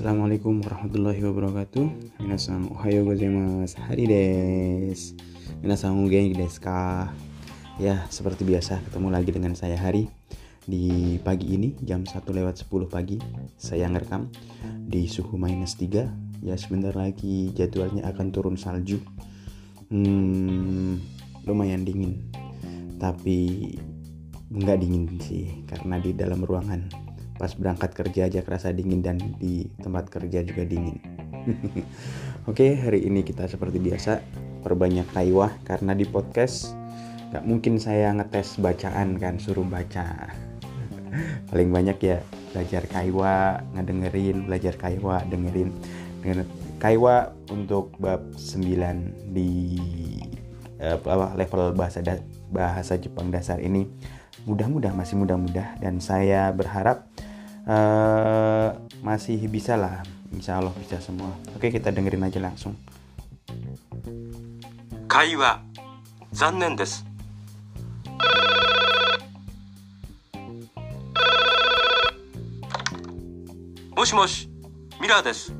Assalamualaikum warahmatullahi wabarakatuh. Minasan ohayo gozaimasu. Hari des. Minasan o genki desu ka Ya seperti biasa ketemu lagi dengan saya Hari. Di pagi ini jam 1 lewat 10 pagi Saya ngerekam di suhu minus 3 Ya sebentar lagi jadwalnya akan turun salju. Hmm lumayan dingin. Tapi nggak dingin sih karena di dalam ruangan pas berangkat kerja aja kerasa dingin dan di tempat kerja juga dingin. Oke hari ini kita seperti biasa perbanyak kaiwah karena di podcast gak mungkin saya ngetes bacaan kan suruh baca. Paling banyak ya belajar kaiwa ngedengerin belajar kaiwa dengerin. Dengan kaiwa untuk bab 9 di uh, level bahasa bahasa Jepang dasar ini. Mudah-mudah masih mudah-mudah. Dan saya berharap uh, masih bisa lah. Insya Allah bisa semua. Oke kita dengerin aja langsung. 会話残念ですもしもしミラーです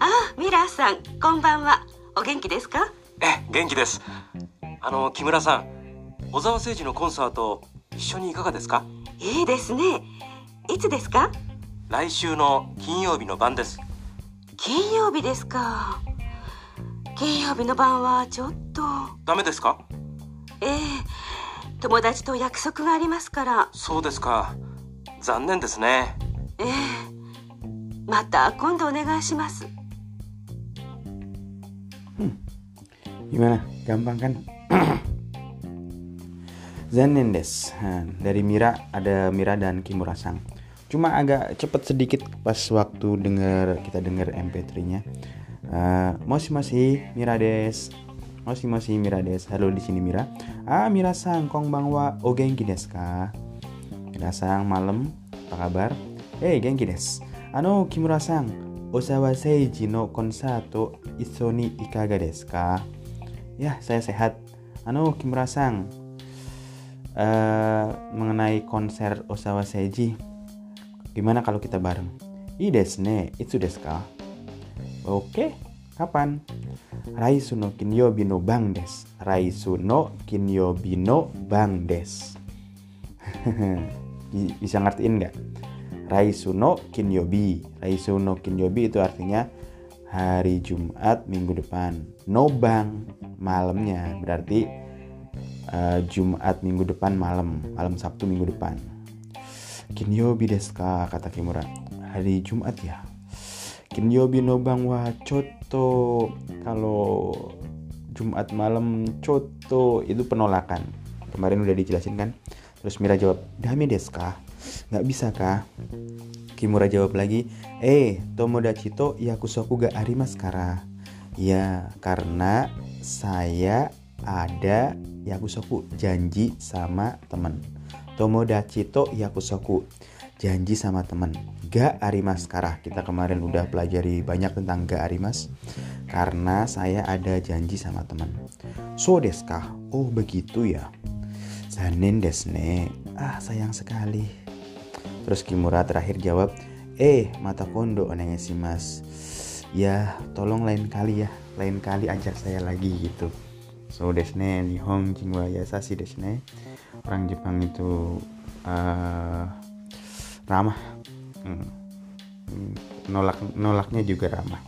あミラーさんこんばんはお元気ですかえ元気ですあの木村さん小沢誠二のコンサート一緒にいかがですかいいですねいつですか来週の金曜日の晩です。金曜日ですか。金曜日の晩はちょっと。ダメですか？ええ友達と約束がありますから。そうですか。残念ですね。ええまた今度お願いします。gimana gampang kan Zanen des dari Mira ada Mira dan Kimura Sang cuma agak cepet sedikit pas waktu denger kita denger MP3-nya. Uh, moshi moshi Mirades. Moshi moshi Mirades. Halo di sini Mira. Ah Mira sang kong bangwa o genki desu ka? Mira sang malam apa kabar? Eh hey, genki desu. Ano Kimura sang Osawa Seiji no konsato iso ni ikaga desu ka? Ya, saya sehat. Ano Kimura sang uh, mengenai konser Osawa Seiji Gimana kalau kita bareng? I desne, itu desu ka? Oke, kapan? Raisu no kinyobi no bang des. Raisu no kinyobi no bang des. Bisa ngertiin nggak? Raisu no kinyobi. Raisu no kinyobi itu artinya hari Jumat minggu depan. No bang malamnya berarti uh, Jumat minggu depan malam, malam Sabtu minggu depan. Kinyobi desu ka kata Kimura. Hari Jumat ya? Kinyobi no bang wa choto. Kalau Jumat malam choto itu penolakan. Kemarin udah dijelasin kan? Terus Mira jawab dami desu ka nggak bisa kah Kimura jawab lagi eh tomodachi to yakusoku ga arimas kara. Ya karena saya ada yakusoku janji sama temen Tomodachi to yakusoku. Janji sama temen. Ga arimas. Kara kita kemarin udah pelajari banyak tentang ga arimas karena saya ada janji sama temen. So desu ka oh begitu ya. Zanen desne ah sayang sekali. Terus Kimura terakhir jawab eh mata kondo mas ya tolong lain kali ya. Lain kali ajak saya lagi gitu so desne nihon jingwa yasashi desne. Orang Jepang itu uh, ramah. Hmm. nolak nolaknya juga ramah.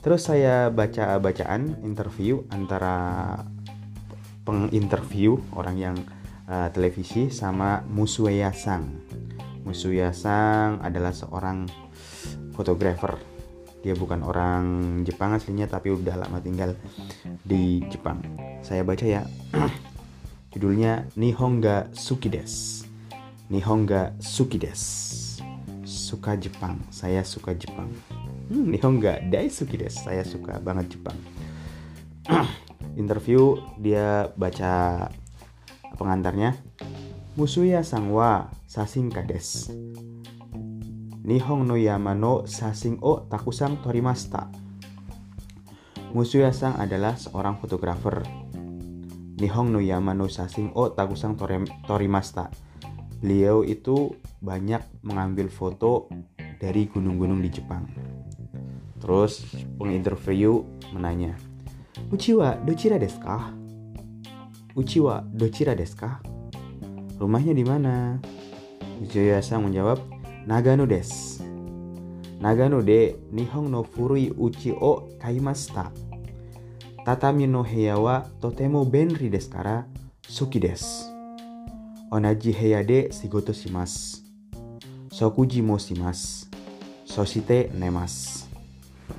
Terus saya baca bacaan interview antara penginterview orang yang uh, televisi sama Musuya Sang Musuya Sang adalah seorang fotografer dia bukan orang Jepang aslinya tapi udah lama tinggal di Jepang saya baca ya Judulnya Nihonga Sukides. Nihonga Sukides. Suka Jepang. Saya suka Jepang. Hmm, Nihonga Daisuki des. Saya suka banget Jepang. Interview dia baca pengantarnya. Musuya sang wa sasing kades. Nihong no yama no sasing o takusang torimasta. Musuya sang adalah seorang fotografer Nihong no Yama no Sasing o Tagusang Torimasta. Beliau itu banyak mengambil foto dari gunung-gunung di Jepang. Terus penginterview menanya, Uchi wa dochira desu ka? Uchi wa dochira desu ka? Rumahnya di mana? Uchiwa-san menjawab, Nagano desu. Nagano de Nihon no furui uchi o kaimashita. Tatami no heya wa totemo benri desu kara suki desu. Onaji heya de shigoto shimasu. Sokuji mo shimasu. Soshite nemasu.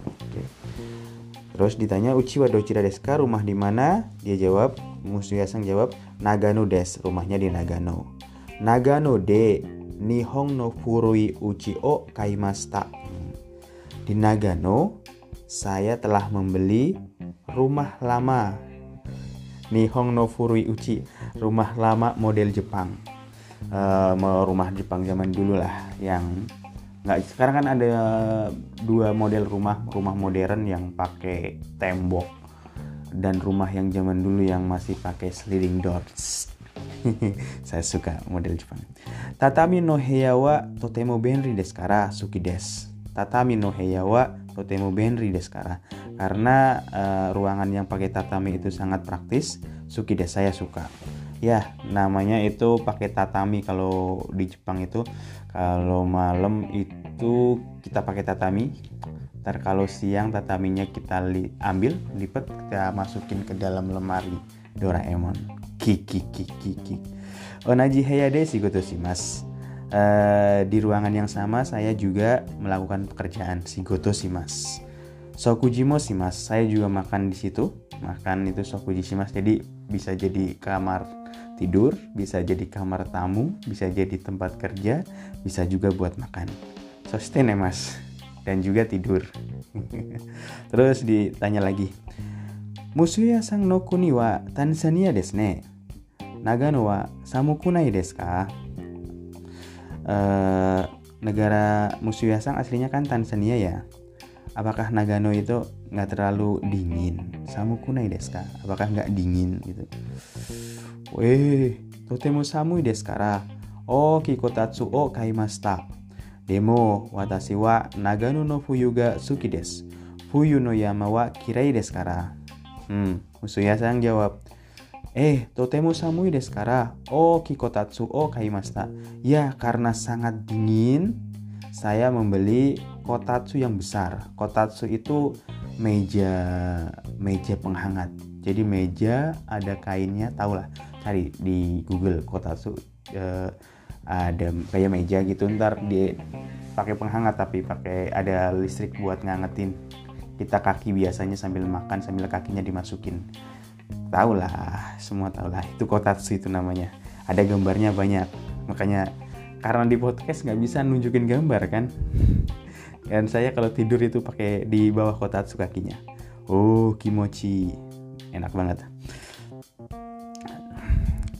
Oke. Terus ditanya Uchiwa dochira desu ka? Rumah di mana? Dia jawab, Musuya-san jawab, Nagano desu. Rumahnya di Nagano. Nagano de Nihon no furui uchi o kaimashita. Di Nagano, saya telah membeli rumah lama. Nihon no furui uchi, rumah lama model Jepang. Eh, rumah Jepang zaman dulu lah yang nggak sekarang kan ada dua model rumah rumah modern yang pakai tembok dan rumah yang zaman dulu yang masih pakai sliding doors saya suka model Jepang. Tatami no heya wa totemo benri desu kara suki desu. Tatami no heya wa totemo benri desu kara. Karena uh, ruangan yang pakai tatami itu sangat praktis suki desu saya suka. Ya namanya itu pakai tatami kalau di Jepang itu. Kalau malam itu kita pakai tatami. Ntar kalau siang tataminya kita ambil lipat kita masukin ke dalam lemari Doraemon kiki kiki kiki onaji heyade shigoto shimasu uh, di ruangan yang sama saya juga melakukan pekerjaan shigoto shimasu Sokujimo shimas saya juga makan di situ. Makan itu sokuji shimas jadi bisa jadi kamar tidur bisa jadi kamar tamu bisa jadi tempat kerja bisa juga buat makan. Sostene mas dan juga tidur. Terus ditanya lagi Musuya sang no kuni wa Tanzania desu ne. Nagano wa samukunai desu ka? Uh, negara Musuya sang aslinya kan Tanzania ya. Apakah Nagano itu nggak terlalu dingin? Samukunai desu ka? Apakah nggak dingin gitu? Weh, totemo samui desu kara o kikotatsu o kaimashita. Demo watashi wa Nagano no fuyu ga suki desu. Fuyu no yama wa kirai desu kara hmm Musuya sang jawab Eh, totemo samui desu kara o kikotatsu o kaimashita. Ya, karena sangat dingin, saya membeli kotatsu yang besar. Kotatsu itu meja meja penghangat. Jadi meja ada kainnya, tahulah. Cari di Google kotatsu eh, ada kayak meja gitu. Ntar di pakai penghangat tapi pakai ada listrik buat ngangetin kita kaki biasanya sambil makan sambil kakinya dimasukin. Tahulah, semua tahulah itu kotatsu itu namanya. Ada gambarnya banyak. Makanya karena di podcast nggak bisa nunjukin gambar kan? Dan saya kalau tidur itu pakai di bawah kotatsu kakinya. Oh kimochi. Enak banget.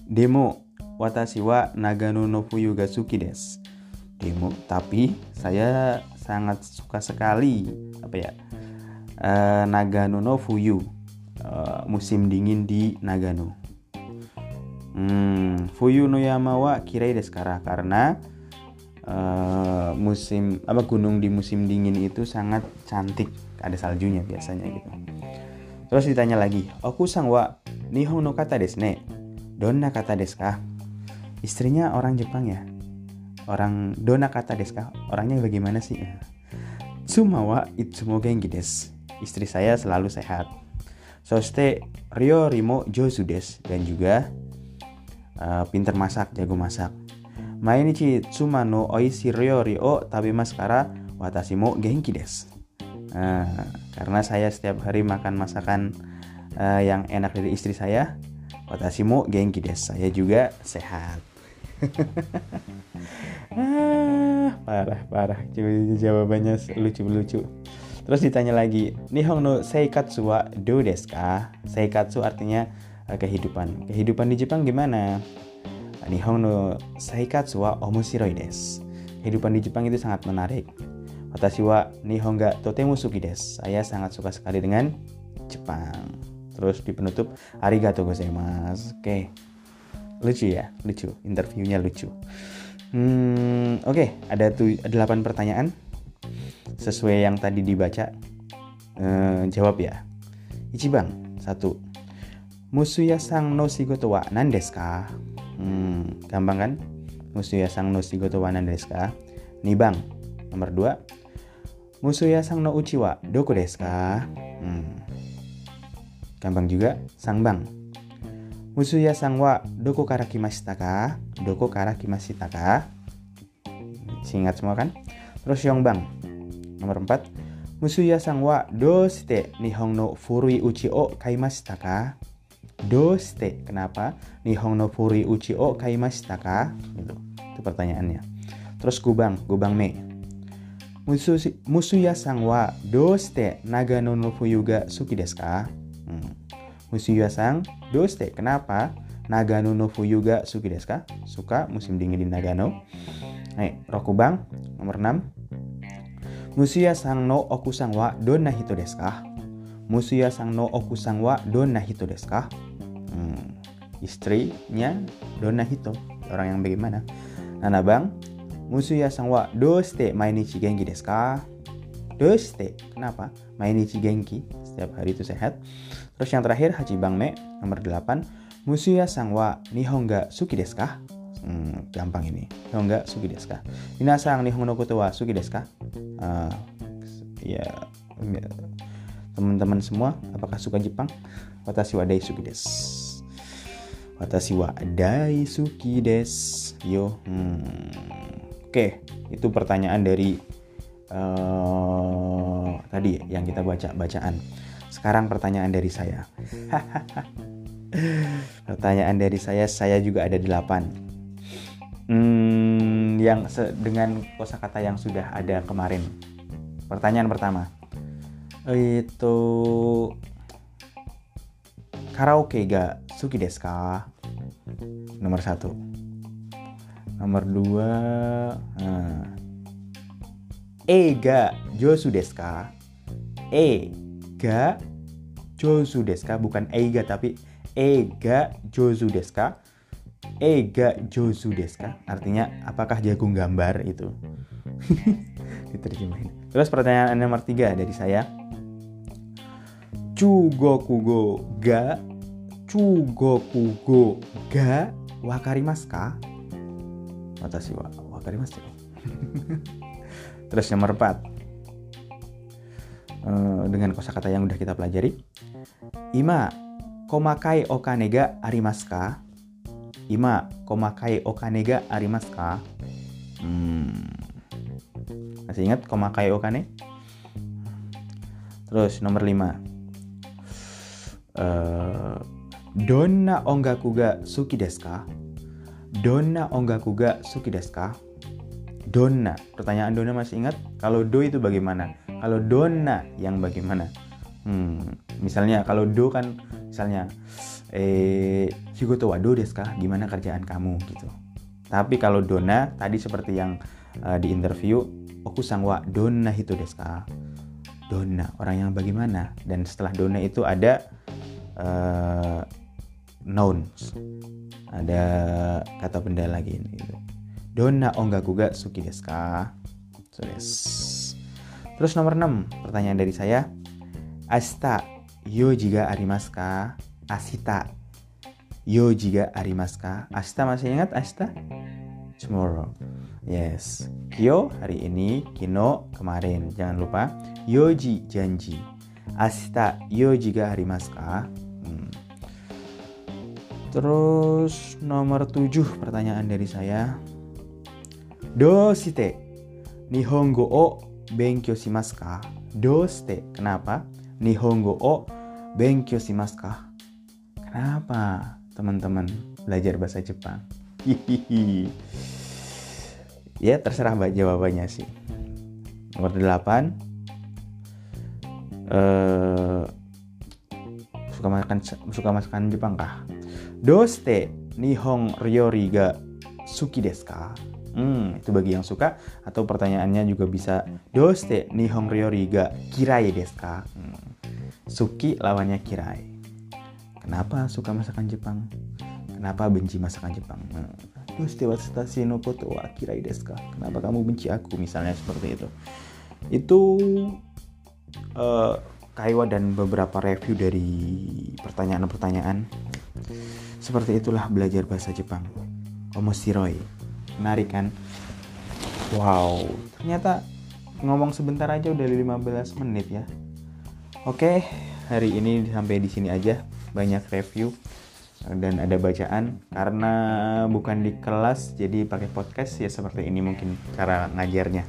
Demo watashi wa nagano no fuyu ga suki desu. Demo tapi saya sangat suka sekali. Apa ya uh, Nagano no fuyu uh, musim dingin di Nagano Hmm, Fuyu no Yama wa kirai kara karena uh, musim apa gunung di musim dingin itu sangat cantik, ada saljunya biasanya gitu. Terus ditanya lagi, Oku sang wa nihon no kata desu ne. Donna kata desu ka? Istrinya orang Jepang ya? Orang donna kata desu ka? Orangnya bagaimana sih? Tsuma wa itsumo genki desu. Istri saya selalu sehat. Soste ryo rimo josu desu dan juga uh, pinter masak, jago masak. Mainichi tsuma no oishi ryori o tabimasu kara watashi mo genki desu. Nah, karena saya setiap hari makan masakan uh, yang enak dari istri saya, watashi mo genki desu. Saya juga sehat. ah, parah parah jawabannya lucu-lucu. Terus ditanya lagi, Nihon no seikatsu wa do desu ka? Seikatsu artinya kehidupan. Kehidupan di Jepang gimana? Nihon no saikatsu wa omoshiroi desu. Kehidupan di Jepang itu sangat menarik. Watashi wa nihon ga totemo suki desu. Saya sangat suka sekali dengan Jepang. Terus di penutup, arigatou gozaimasu. Oke. Lucu ya, lucu. Interviewnya lucu. Hmm, oke, okay. ada tuh 8 pertanyaan sesuai yang tadi dibaca Eh, jawab ya. Ichiban, satu. Musuya sang no shigoto wa nan desu ka? Hmm, gampang kan? Musuya sang no shigoto wa nan desu ka? Nibang, nomor dua. Musuya sang no uchi wa doko desu ka? Hmm. Gampang juga, sang bang. Musuya sang wa doko kara kimashita ka? Doko kara kimashita ka? Singkat semua kan? Terus yang bang. Nomor 4. Musuya sang wa doshite nihon no furui uchi o kaimashita ka? Doshite, kenapa? Nihon no furui uchi o kaimashita ka? Gitu. Itu pertanyaannya. Terus gubang, gubang me. Musu, musuya sang wa doshite nagano no fuyu ga suki desu ka? Hmm. Musuya sang doshite, kenapa? Nagano no fuyu ga suki desu ka? Suka musim dingin di Nagano. Nih, rokubang nomor 6. Musuya sang no okusang wa donna hito desu ka? Musuya sang no okusang wa donna hito desu ka? Hmm, istrinya donna hito, orang yang bagaimana? Nana bang, Musuya sang wa doste mainichi genki desu ka? Doste, kenapa? Mainichi genki, setiap hari itu sehat. Terus yang terakhir Haji Bang Me nomor 8. Musuya sang wa nihon ga suki desu ka? Hmm, gampang ini. Nihon ga suki desu ka? Minasang nihon no koto wa suki desu ka? Uh, ya, teman-teman semua apakah suka Jepang? Watashi wa daisuki desu. Watashi wa daisuki desu. Yo. Hmm. Oke, itu pertanyaan dari uh, tadi yang kita baca bacaan. Sekarang pertanyaan dari saya. pertanyaan dari saya, saya juga ada delapan. Hmm, yang dengan kosakata yang sudah ada kemarin. Pertanyaan pertama, itu karaoke ga suki desu? Nomor satu. Nomor dua, nah. E ga josu desu ka? E ga josu desu ka? Bukan eiga tapi ega josu desu ka? Ega josu desu ka? Artinya apakah jagung gambar itu? Diterjemahin. Terus pertanyaan nomor tiga dari saya. Chugokugo ga Chugokugo ga wakarimasu ka? Watashi wa wakarimasu Terus nomor 4 Dengan kosakata yang udah kita pelajari Ima komakai okane ga arimasu ka? Ima komakai okane ga arimasu ka? Hmm. Masih ingat komakai okane? Terus nomor 5 Uh, donna ongaku ga suki desu ka? Donna ongaku ga suki desu ka? Donna. Pertanyaan Donna masih ingat? Kalau do itu bagaimana? Kalau Donna yang bagaimana? Hmm, misalnya kalau do kan misalnya eh shigoto wa do desu ka? Gimana kerjaan kamu gitu. Tapi kalau Donna tadi seperti yang uh, di interview oku sang wa donna hito desu ka? Donna, orang yang bagaimana? Dan setelah Donna itu ada uh, nouns ada kata benda lagi gitu. Donna ongaku ga suki desu ka? So des. Terus nomor 6, pertanyaan dari saya. Asta yoji ga arimasu ka? Asita yoji ga arimasu ka? Asta masih ingat asta? Tomorrow. Yes. Kyo hari ini, kino kemarin. Jangan lupa yoji janji. Asta yoji ga arimasu ka? Terus nomor 7 pertanyaan dari saya. Doshite Nihongo o benkyou shimasu ka? Doshite. Kenapa? Nihongo o benkyou shimasu ka? Kenapa teman-teman belajar bahasa Jepang? Hihihi. ya terserah mbak jawabannya sih. Nomor 8 eh suka makan suka masakan Jepang kah? Doste nihong ryori ga suki desu ka? Hmm, itu bagi yang suka atau pertanyaannya juga bisa doste nihong ryori ga kirai desu ka? Hmm. Suki lawannya kirai. Kenapa suka masakan Jepang? Kenapa benci masakan Jepang? Doste watashi no koto kirai desu? Kenapa kamu benci aku misalnya seperti itu? Itu uh, kaiwa dan beberapa review dari pertanyaan-pertanyaan. Seperti itulah belajar bahasa Jepang. Omoshiroi. Menarik kan? Wow, ternyata ngomong sebentar aja udah 15 menit ya. Oke, hari ini sampai di sini aja. Banyak review dan ada bacaan karena bukan di kelas jadi pakai podcast ya seperti ini mungkin cara ngajarnya.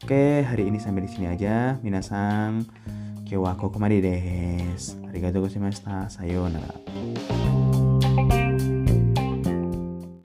Oke, hari ini sampai di sini aja. Minasang, kyo wa kokomade desu. Arigatou gozaimashita. Sayonara.